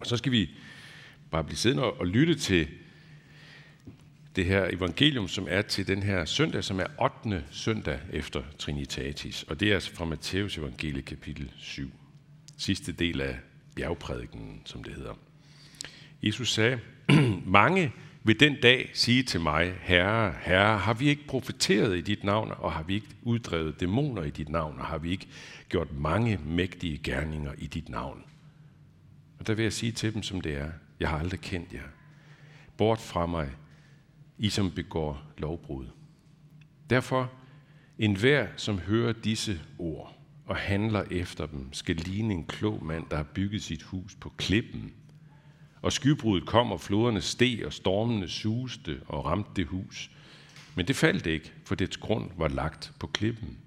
Og så skal vi bare blive siddende og lytte til det her evangelium, som er til den her søndag, som er 8. søndag efter Trinitatis. Og det er altså fra Matteus evangelie kapitel 7. Sidste del af bjergprædiken, som det hedder. Jesus sagde, mange vil den dag sige til mig, Herre, Herre, har vi ikke profeteret i dit navn, og har vi ikke uddrevet dæmoner i dit navn, og har vi ikke gjort mange mægtige gerninger i dit navn? Og der vil jeg sige til dem, som det er, jeg har aldrig kendt jer. Bort fra mig, I som begår lovbrud. Derfor, enhver, som hører disse ord og handler efter dem, skal ligne en klog mand, der har bygget sit hus på klippen. Og skybruddet kom, og floderne steg, og stormene suste og ramte det hus. Men det faldt ikke, for dets grund var lagt på klippen.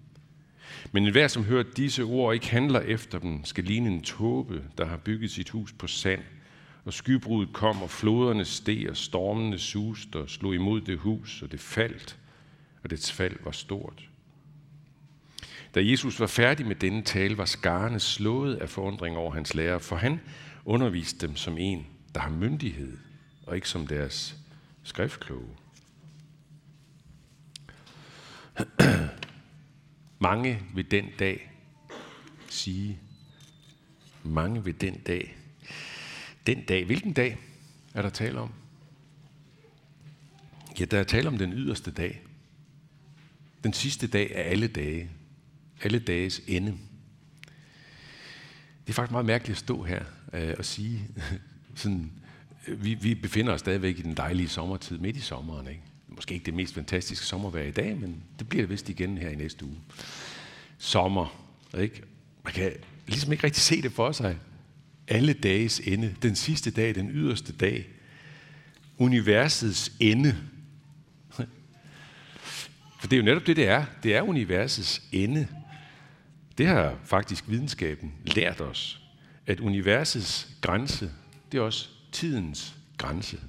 Men enhver, som hører disse ord og ikke handler efter dem, skal ligne en tåbe, der har bygget sit hus på sand. Og skybruddet kom, og floderne steg, og stormene suste og slog imod det hus, og det faldt, og dets fald var stort. Da Jesus var færdig med denne tale, var skarne slået af forundring over hans lærer, for han underviste dem som en, der har myndighed, og ikke som deres skriftkloge. Mange vil den dag sige, mange vil den dag, den dag, hvilken dag er der tale om? Ja, der er tale om den yderste dag. Den sidste dag af alle dage. Alle dages ende. Det er faktisk meget mærkeligt at stå her øh, og sige, sådan, øh, vi, vi befinder os stadigvæk i den dejlige sommertid, midt i sommeren. Ikke? Måske ikke det mest fantastiske sommervejr i dag, men det bliver det vist igen her i næste uge. Sommer. Ikke? Man kan ligesom ikke rigtig se det for sig. Alle dages ende. Den sidste dag, den yderste dag. Universets ende. For det er jo netop det, det er. Det er universets ende. Det har faktisk videnskaben lært os, at universets grænse, det er også tidens grænse.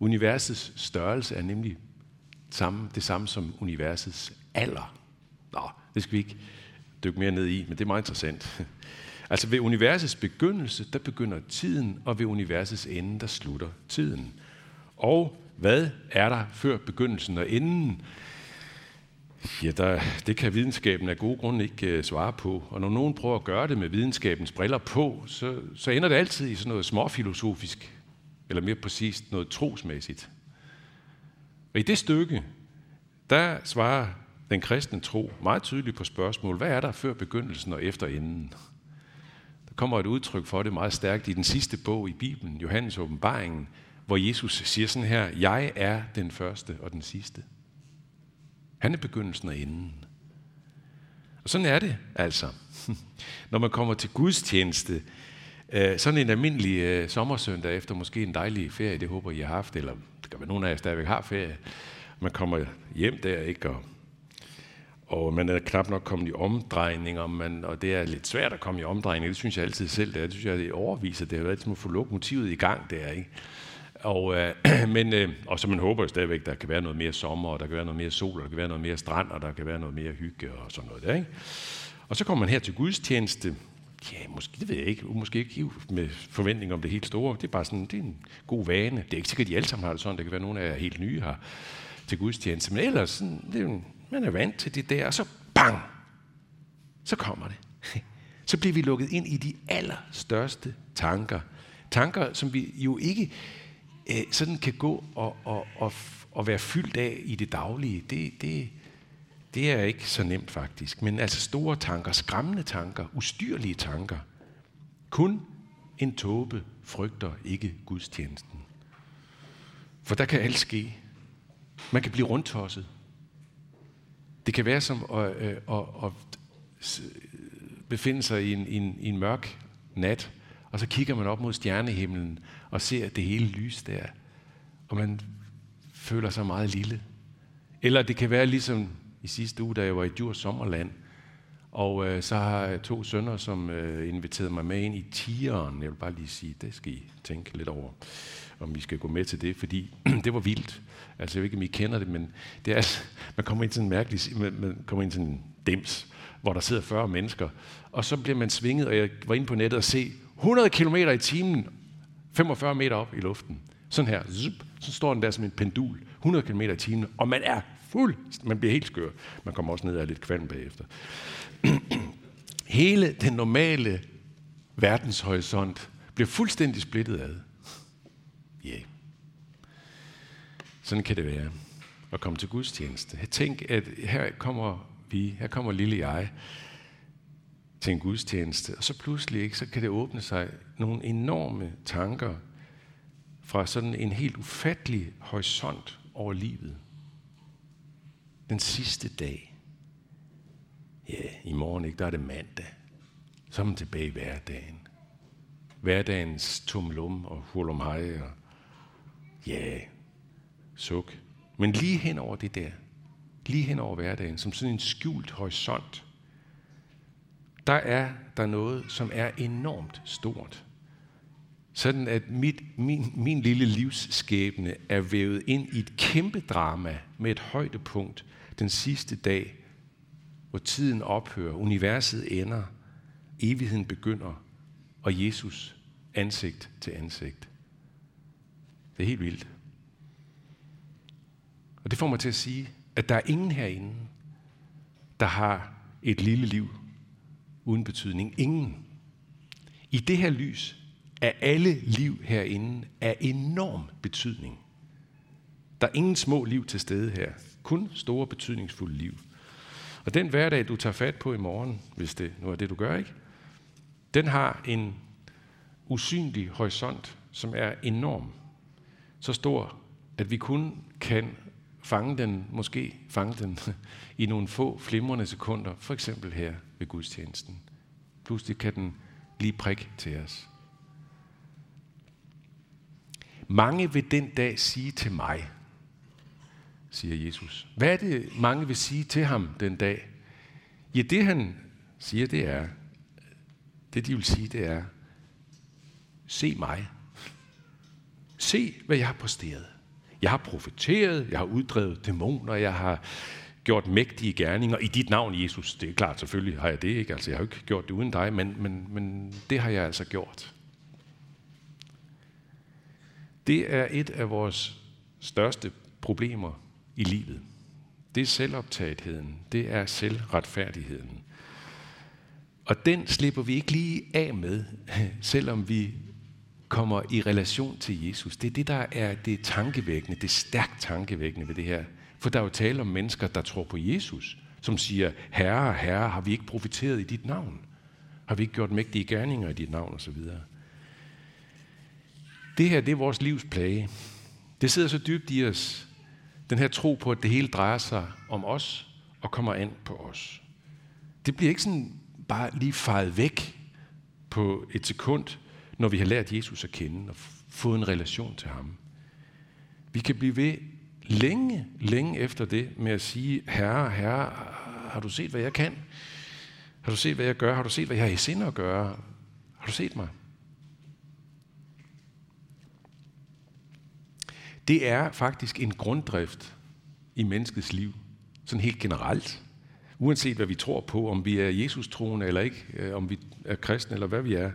Universets størrelse er nemlig samme, det samme som universets alder. Nå, det skal vi ikke dykke mere ned i, men det er meget interessant. Altså ved universets begyndelse, der begynder tiden, og ved universets ende, der slutter tiden. Og hvad er der før begyndelsen og enden? Ja, der, det kan videnskaben af gode grunde ikke uh, svare på. Og når nogen prøver at gøre det med videnskabens briller på, så, så ender det altid i sådan noget småfilosofisk, eller mere præcist noget trosmæssigt. Og i det stykke, der svarer den kristne tro meget tydeligt på spørgsmål, hvad er der før begyndelsen og efter enden? Der kommer et udtryk for det meget stærkt i den sidste bog i Bibelen, Johannes åbenbaringen, hvor Jesus siger sådan her, jeg er den første og den sidste. Han er begyndelsen og enden. Og sådan er det altså. Når man kommer til gudstjeneste, øh, sådan en almindelig øh, sommersøndag efter måske en dejlig ferie, det håber I har haft, eller det kan være nogen af jer stadigvæk har ferie. Man kommer hjem der, ikke? Og, og man er knap nok kommet i omdrejninger, man, og det er lidt svært at komme i omdrejninger. Det synes jeg altid selv, det er. Det synes jeg, det overviser. Det har været som at få lokomotivet i gang der, ikke? Og, øh, men, øh, og så man håber jo stadigvæk, der kan være noget mere sommer, og der kan være noget mere sol, og der kan være noget mere strand, og der kan være noget mere hygge og sådan noget der, ikke? Og så kommer man her til gudstjeneste. Ja, måske, det ved jeg ikke. Måske ikke med forventning om det helt store. Det er bare sådan, det er en god vane. Det er ikke sikkert, at de alle sammen har det sådan. Det kan være, at nogle af jer er helt nye her til gudstjeneste. Men ellers, sådan, det er jo, man er vant til det der, og så bang! Så kommer det. Så bliver vi lukket ind i de allerstørste tanker. Tanker, som vi jo ikke øh, sådan kan gå og, og, og, og være fyldt af i det daglige, det, det, det er ikke så nemt faktisk. Men altså store tanker, skræmmende tanker, ustyrlige tanker. Kun en tåbe frygter ikke gudstjenesten. For der kan alt ske. Man kan blive rundtosset. Det kan være som at, øh, at, at, at befinde sig i en, i, en, i en mørk nat, og så kigger man op mod stjernehimlen og ser det hele lys der, og man føler sig meget lille. Eller det kan være ligesom i sidste uge, da jeg var i Djurs Sommerland, og øh, så har jeg to sønner, som øh, inviterede mig med ind i tieren. Jeg vil bare lige sige, det skal I tænke lidt over, om vi skal gå med til det, fordi det var vildt. Altså, jeg ved ikke, om I kender det, men det er, altså, man kommer ind til en mærkelig, man, man kommer ind til en dims, hvor der sidder 40 mennesker, og så bliver man svinget, og jeg var inde på nettet og se 100 km i timen 45 meter op i luften. Sådan her. Zup, så står den der som en pendul. 100 km i timen. Og man er fuld. Man bliver helt skør. Man kommer også ned af lidt kvalm bagefter. Hele den normale verdenshorisont bliver fuldstændig splittet ad. Ja. Yeah. Sådan kan det være at komme til gudstjeneste. Tænk, at her kommer vi, her kommer lille jeg til en gudstjeneste, og så pludselig ikke, så kan det åbne sig nogle enorme tanker fra sådan en helt ufattelig horisont over livet. Den sidste dag. Ja, i morgen ikke, der er det mandag. Så er man tilbage i hverdagen. Hverdagens tumlum og hurlumhej og ja, suk. Men lige hen over det der, lige hen over hverdagen, som sådan en skjult horisont, der er der noget, som er enormt stort. Sådan at mit, min, min lille livsskæbne er vævet ind i et kæmpe drama med et højdepunkt den sidste dag, hvor tiden ophører, universet ender, evigheden begynder, og Jesus ansigt til ansigt. Det er helt vildt. Og det får mig til at sige, at der er ingen herinde, der har et lille liv uden betydning. Ingen. I det her lys er alle liv herinde er enorm betydning. Der er ingen små liv til stede her. Kun store betydningsfulde liv. Og den hverdag, du tager fat på i morgen, hvis det nu er det, du gør, ikke? Den har en usynlig horisont, som er enorm. Så stor, at vi kun kan fange den, måske fange den i nogle få flimrende sekunder, for eksempel her ved gudstjenesten. Pludselig kan den lige prik til os. Mange vil den dag sige til mig, siger Jesus. Hvad er det, mange vil sige til ham den dag? Ja, det han siger, det er, det de vil sige, det er, se mig. Se, hvad jeg har præsteret. Jeg har profeteret, jeg har uddrevet dæmoner, jeg har gjort mægtige gerninger i dit navn, Jesus. Det er klart, selvfølgelig har jeg det ikke. Altså, jeg har jo ikke gjort det uden dig, men, men, men det har jeg altså gjort. Det er et af vores største problemer i livet. Det er selvoptagetheden. Det er selvretfærdigheden. Og den slipper vi ikke lige af med, selvom vi kommer i relation til Jesus. Det er det, der er det tankevækkende, det stærkt tankevækkende ved det her. For der er jo tale om mennesker, der tror på Jesus, som siger, Herre, Herre, har vi ikke profiteret i dit navn? Har vi ikke gjort mægtige gerninger i dit navn? Og så videre. Det her, det er vores livs plage. Det sidder så dybt i os, den her tro på, at det hele drejer sig om os og kommer an på os. Det bliver ikke sådan bare lige fejet væk på et sekund, når vi har lært Jesus at kende og fået en relation til ham. Vi kan blive ved længe, længe efter det med at sige, Herre, Herre, har du set, hvad jeg kan? Har du set, hvad jeg gør? Har du set, hvad jeg har i sinde at gøre? Har du set mig? Det er faktisk en grunddrift i menneskets liv, sådan helt generelt. Uanset hvad vi tror på, om vi er Jesus troende eller ikke, øh, om vi er kristne eller hvad vi er,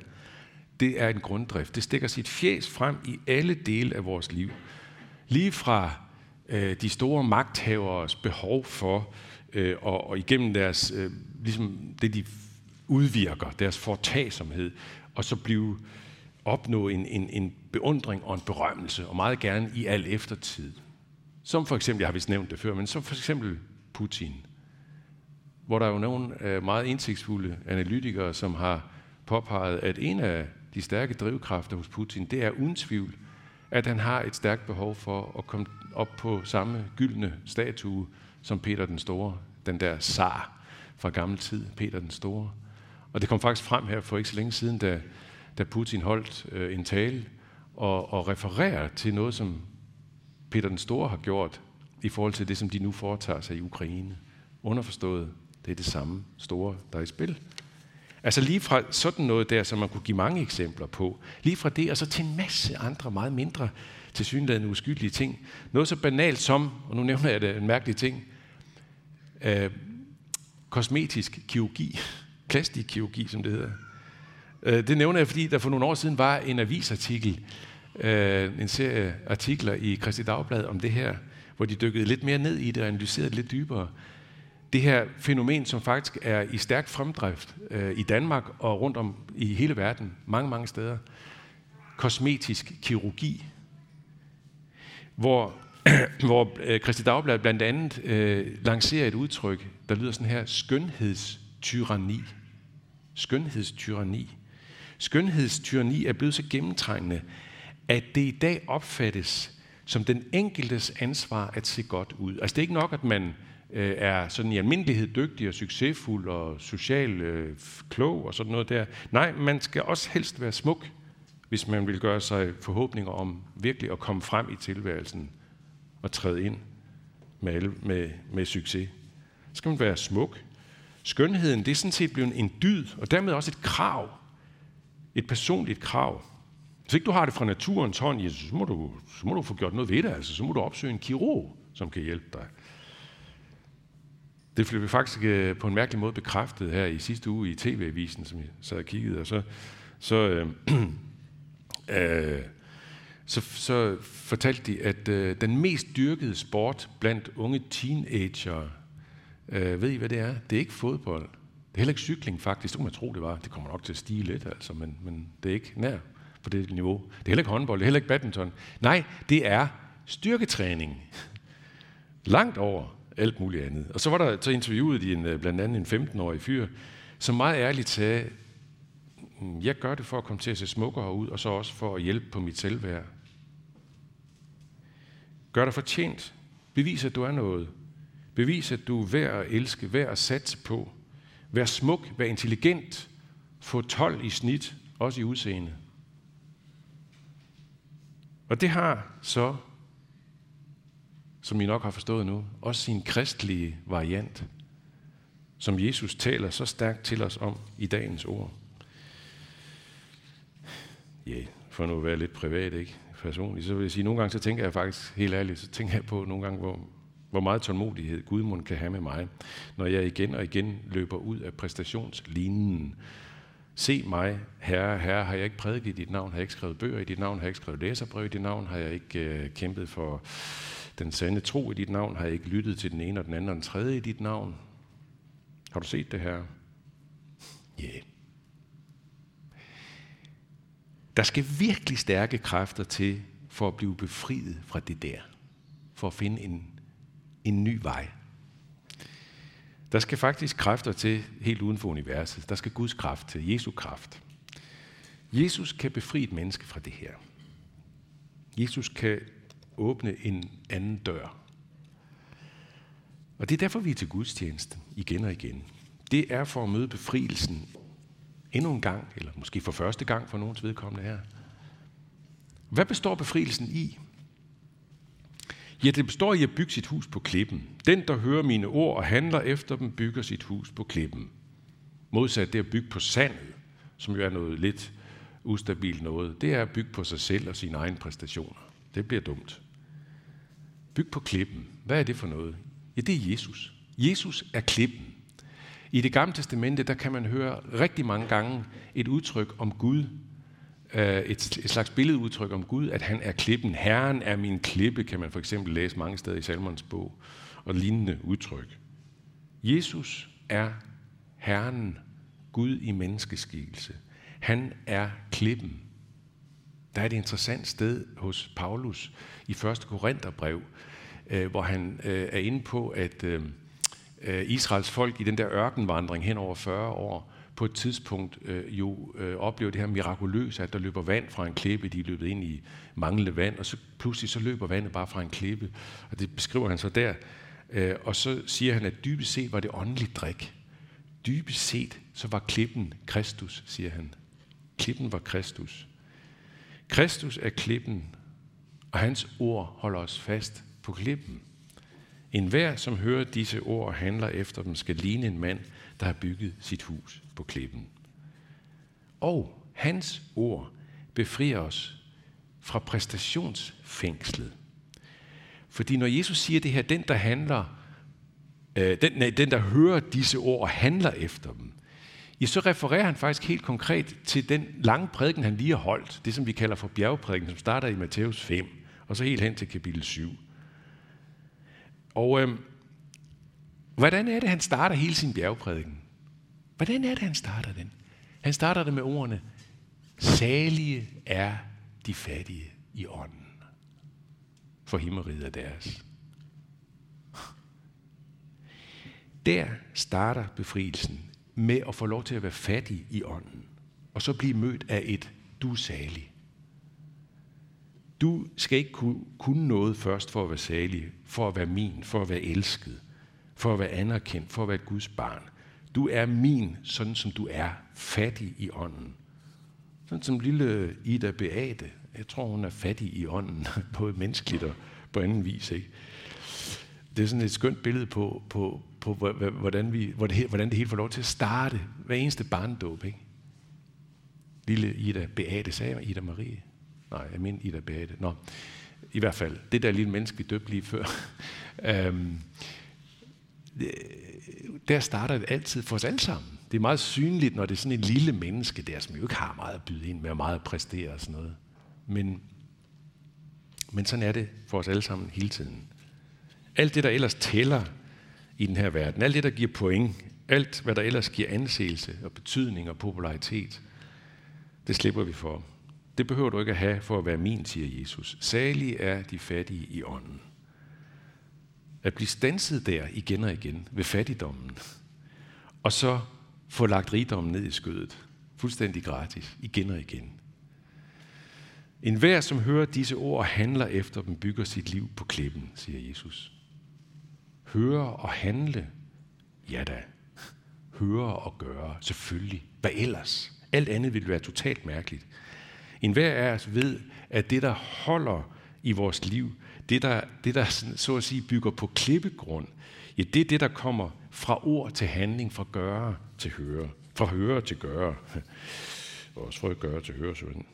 det er en grunddrift. Det stikker sit fjes frem i alle dele af vores liv. Lige fra øh, de store magthaveres behov for, øh, og, og igennem deres, øh, ligesom det de udvirker, deres fortagsomhed, og så blive opnå en, en, en beundring og en berømmelse, og meget gerne i al eftertid. Som for eksempel, jeg har vist nævnt det før, men som for eksempel Putin, hvor der er jo nogle øh, meget indsigtsfulde analytikere, som har påpeget, at en af de stærke drivkræfter hos Putin, det er uden tvivl, at han har et stærkt behov for at komme op på samme gyldne statue som Peter den Store, den der zar fra gammel tid, Peter den Store. Og det kom faktisk frem her for ikke så længe siden, da, da Putin holdt øh, en tale og, og refererer til noget, som Peter den Store har gjort i forhold til det, som de nu foretager sig i Ukraine. Underforstået, det er det samme store, der er i spil. Altså lige fra sådan noget der, som man kunne give mange eksempler på, lige fra det og så til en masse andre meget mindre tilsyneladende uskyldige ting. Noget så banalt som, og nu nævner jeg det, en mærkelig ting, øh, kosmetisk kirurgi, plastikkirurgi, som det hedder. Øh, det nævner jeg, fordi der for nogle år siden var en avisartikel, øh, en serie artikler i Kristi Dagblad om det her, hvor de dykkede lidt mere ned i det og analyserede det lidt dybere. Det her fænomen, som faktisk er i stærk fremdrift øh, i Danmark og rundt om i hele verden, mange, mange steder. Kosmetisk kirurgi, hvor, hvor øh, Christi Dagblad blandt andet øh, lancerer et udtryk, der lyder sådan her, skønhedstyranni. Skønhedstyranni skønhedstyrni er blevet så gennemtrængende, at det i dag opfattes som den enkeltes ansvar at se godt ud. Altså det er ikke nok, at man øh, er sådan i almindelighed dygtig og succesfuld og social øh, klog og sådan noget der. Nej, man skal også helst være smuk, hvis man vil gøre sig forhåbninger om virkelig at komme frem i tilværelsen og træde ind med, med, med succes. Så skal man være smuk. Skønheden, det er sådan set blevet en dyd, og dermed også et krav. Et personligt krav. Hvis ikke du har det fra naturens hånd, ja, så, må du, så må du få gjort noget ved det. Altså, så må du opsøge en kirurg, som kan hjælpe dig. Det blev faktisk øh, på en mærkelig måde bekræftet her i sidste uge i TV-avisen, som jeg sad og kiggede, og så, så, øh, øh, så, så fortalte de, at øh, den mest dyrkede sport blandt unge teenager, øh, ved I hvad det er? Det er ikke fodbold. Det er heller ikke cykling faktisk. Det kunne man tro, det var. Det kommer nok til at stige lidt, altså, men, men det er ikke nær på det niveau. Det er heller ikke håndbold, det er heller ikke badminton. Nej, det er styrketræning. Langt over alt muligt andet. Og så var der så interviewet de en, øh, blandt andet en 15-årig fyr, som meget ærligt sagde, mm, jeg gør det for at komme til at se smukkere ud, og så også for at hjælpe på mit selvværd. Gør dig fortjent. Bevis, at du er noget. Bevis, at du er værd at elske, værd at satse på. Vær smuk, vær intelligent. Få 12 i snit, også i udseende. Og det har så som I nok har forstået nu, også sin kristelige variant, som Jesus taler så stærkt til os om i dagens ord. Ja, yeah, for nu at være lidt privat, ikke? Personligt, så vil jeg sige, nogle gange så tænker jeg faktisk, helt ærligt, så tænker jeg på nogle gange, hvor, hvor meget tålmodighed Gud kan have med mig, når jeg igen og igen løber ud af præstationslinjen. Se mig, herre, herre, har jeg ikke prædiket i dit navn, har jeg ikke skrevet bøger i dit navn, har jeg ikke skrevet læserbrev i dit navn, har jeg ikke øh, kæmpet for den sande tro i dit navn, har jeg ikke lyttet til den ene og den anden og den tredje i dit navn. Har du set det her? Ja. Yeah. Der skal virkelig stærke kræfter til for at blive befriet fra det der. For at finde en, en ny vej. Der skal faktisk kræfter til helt uden for universet. Der skal Guds kraft til, Jesu kraft. Jesus kan befri et menneske fra det her. Jesus kan åbne en anden dør. Og det er derfor, vi er til gudstjeneste igen og igen. Det er for at møde befrielsen endnu en gang, eller måske for første gang for nogens vedkommende her. Hvad består befrielsen i? Ja, det består i at bygge sit hus på klippen. Den, der hører mine ord og handler efter dem, bygger sit hus på klippen. Modsat det at bygge på sandet, som jo er noget lidt ustabilt noget, det er at bygge på sig selv og sine egne præstationer. Det bliver dumt. Byg på klippen. Hvad er det for noget? Ja, det er Jesus. Jesus er klippen. I det gamle testamente, der kan man høre rigtig mange gange et udtryk om Gud, øh, et, et slags billedudtryk om Gud, at han er klippen. Herren er min klippe, kan man for eksempel læse mange steder i Salmons bog, og lignende udtryk. Jesus er Herren, Gud i menneskeskikkelse. Han er klippen. Der er et interessant sted hos Paulus i 1. Korintherbrev, øh, hvor han øh, er inde på, at øh, øh Israels folk i den der ørkenvandring hen over 40 år, på et tidspunkt øh, jo øh, oplever det her mirakuløse, at der løber vand fra en klippe, de er løbet ind i manglende vand, og så pludselig så løber vandet bare fra en klippe, og det beskriver han så der. Øh, og så siger han, at dybest set var det åndeligt drik. Dybest set så var klippen Kristus, siger han. Klippen var Kristus. Kristus er klippen, og hans ord holder os fast på klippen. En hver, som hører disse ord og handler efter dem, skal ligne en mand, der har bygget sit hus på klippen. Og hans ord befrier os fra præstationsfængslet. Fordi når Jesus siger det her, den der handler, øh, den, nej, den der hører disse ord og handler efter dem, ja, så refererer han faktisk helt konkret til den lange prædiken, han lige har holdt. Det, som vi kalder for bjergprædiken, som starter i Matthæus 5, og så helt hen til kapitel 7. Og øh, hvordan er det, han starter hele sin bjergprædiken? Hvordan er det, han starter den? Han starter det med ordene, salige er de fattige i ånden, for himmeriget er deres. Der starter befrielsen med at få lov til at være fattig i ånden, og så blive mødt af et du er salig. Du skal ikke kunne noget først for at være salig, for at være min, for at være elsket, for at være anerkendt, for at være Guds barn. Du er min, sådan som du er, fattig i ånden. Sådan som lille Ida Beate. Jeg tror, hun er fattig i ånden, både menneskeligt og på anden vis. Ikke? Det er sådan et skønt billede på, på, på hvordan, vi, hvordan det hele får lov til at starte. Hver eneste barndåb. Ikke? Lille Ida Beate, sagde Ida Marie? Nej, jeg mener Ida Beate. Nå, i hvert fald. Det der lille menneske, vi døbte lige før. øhm, der starter det altid for os alle sammen. Det er meget synligt, når det er sådan en lille menneske der, som jo ikke har meget at byde ind med, og meget at præstere og sådan noget. Men, men sådan er det for os alle sammen hele tiden. Alt det, der ellers tæller i den her verden, alt det, der giver point, alt, hvad der ellers giver anseelse og betydning og popularitet, det slipper vi for. Det behøver du ikke at have for at være min, siger Jesus. Salige er de fattige i ånden. At blive stanset der igen og igen ved fattigdommen, og så få lagt rigdommen ned i skødet, fuldstændig gratis, igen og igen. En hver, som hører disse ord og handler efter dem, bygger sit liv på klippen, siger Jesus. Høre og handle, ja da. Høre og gøre, selvfølgelig. Hvad ellers? Alt andet ville være totalt mærkeligt. En hver af os ved, at det, der holder i vores liv, det der, det der så at sige bygger på klippegrund, ja, det er det, der kommer fra ord til handling, fra gøre til høre. Fra høre til gøre. Også fra gøre til høre, sådan.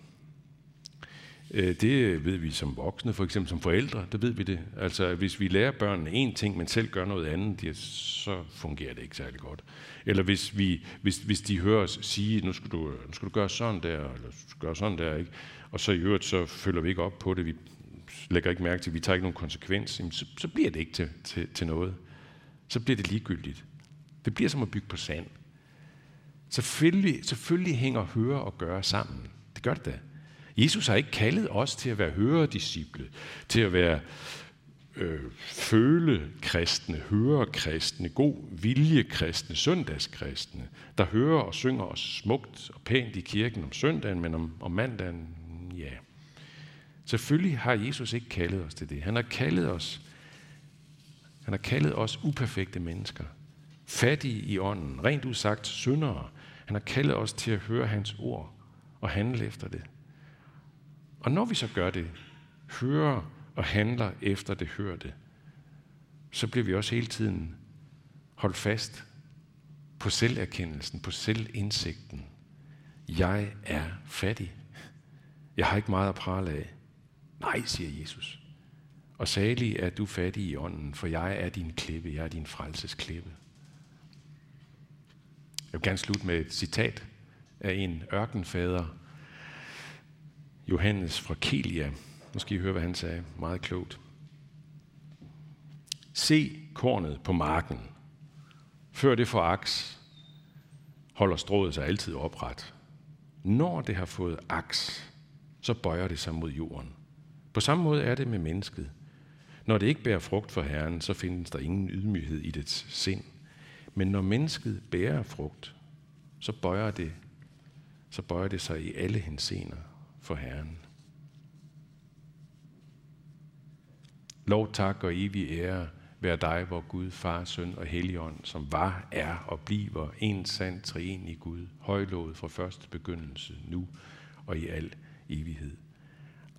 Øh, det ved vi som voksne, for eksempel som forældre, der ved vi det. Altså, hvis vi lærer børnene én ting, men selv gør noget andet, så fungerer det ikke særlig godt. Eller hvis, vi, hvis, hvis de hører os sige, nu skal, du, nu skal du gøre sådan der, eller gøre sådan der, ikke? og så i øvrigt, så følger vi ikke op på det, vi lægger ikke mærke til, vi tager ikke nogen konsekvens, så, så bliver det ikke til, til, til noget. Så bliver det ligegyldigt. Det bliver som at bygge på sand. Selvfølgelig, selvfølgelig hænger høre og gøre sammen. Det gør det da. Jesus har ikke kaldet os til at være høredisciple, til at være øh, følekristne, hørekristne, god viljekristne, søndagskristne, der hører og synger os smukt og pænt i kirken om søndagen, men om, om mandagen, ja. Selvfølgelig har Jesus ikke kaldet os til det. Han har kaldet os, han har kaldet os uperfekte mennesker, fattige i ånden, rent udsagt syndere. Han har kaldet os til at høre hans ord og handle efter det. Og når vi så gør det, hører og handler efter det hørte, så bliver vi også hele tiden holdt fast på selverkendelsen, på selvindsigten. Jeg er fattig. Jeg har ikke meget at prale af. Nej, siger Jesus. Og salig er du fattig i ånden, for jeg er din klippe, jeg er din frelses klippe. Jeg vil gerne slutte med et citat af en ørkenfader, Johannes fra Kelia. Nu skal I høre, hvad han sagde. Meget klogt. Se kornet på marken. Før det får aks, holder strået sig altid opret. Når det har fået aks, så bøjer det sig mod jorden. På samme måde er det med mennesket. Når det ikke bærer frugt for Herren, så findes der ingen ydmyghed i dets sind. Men når mennesket bærer frugt, så bøjer det, så bøjer det sig i alle hensener for Herren. Lov, tak og evig ære være dig, hvor Gud, Far, Søn og Helligånd, som var, er og bliver en sand i Gud, højlovet fra første begyndelse, nu og i al evighed.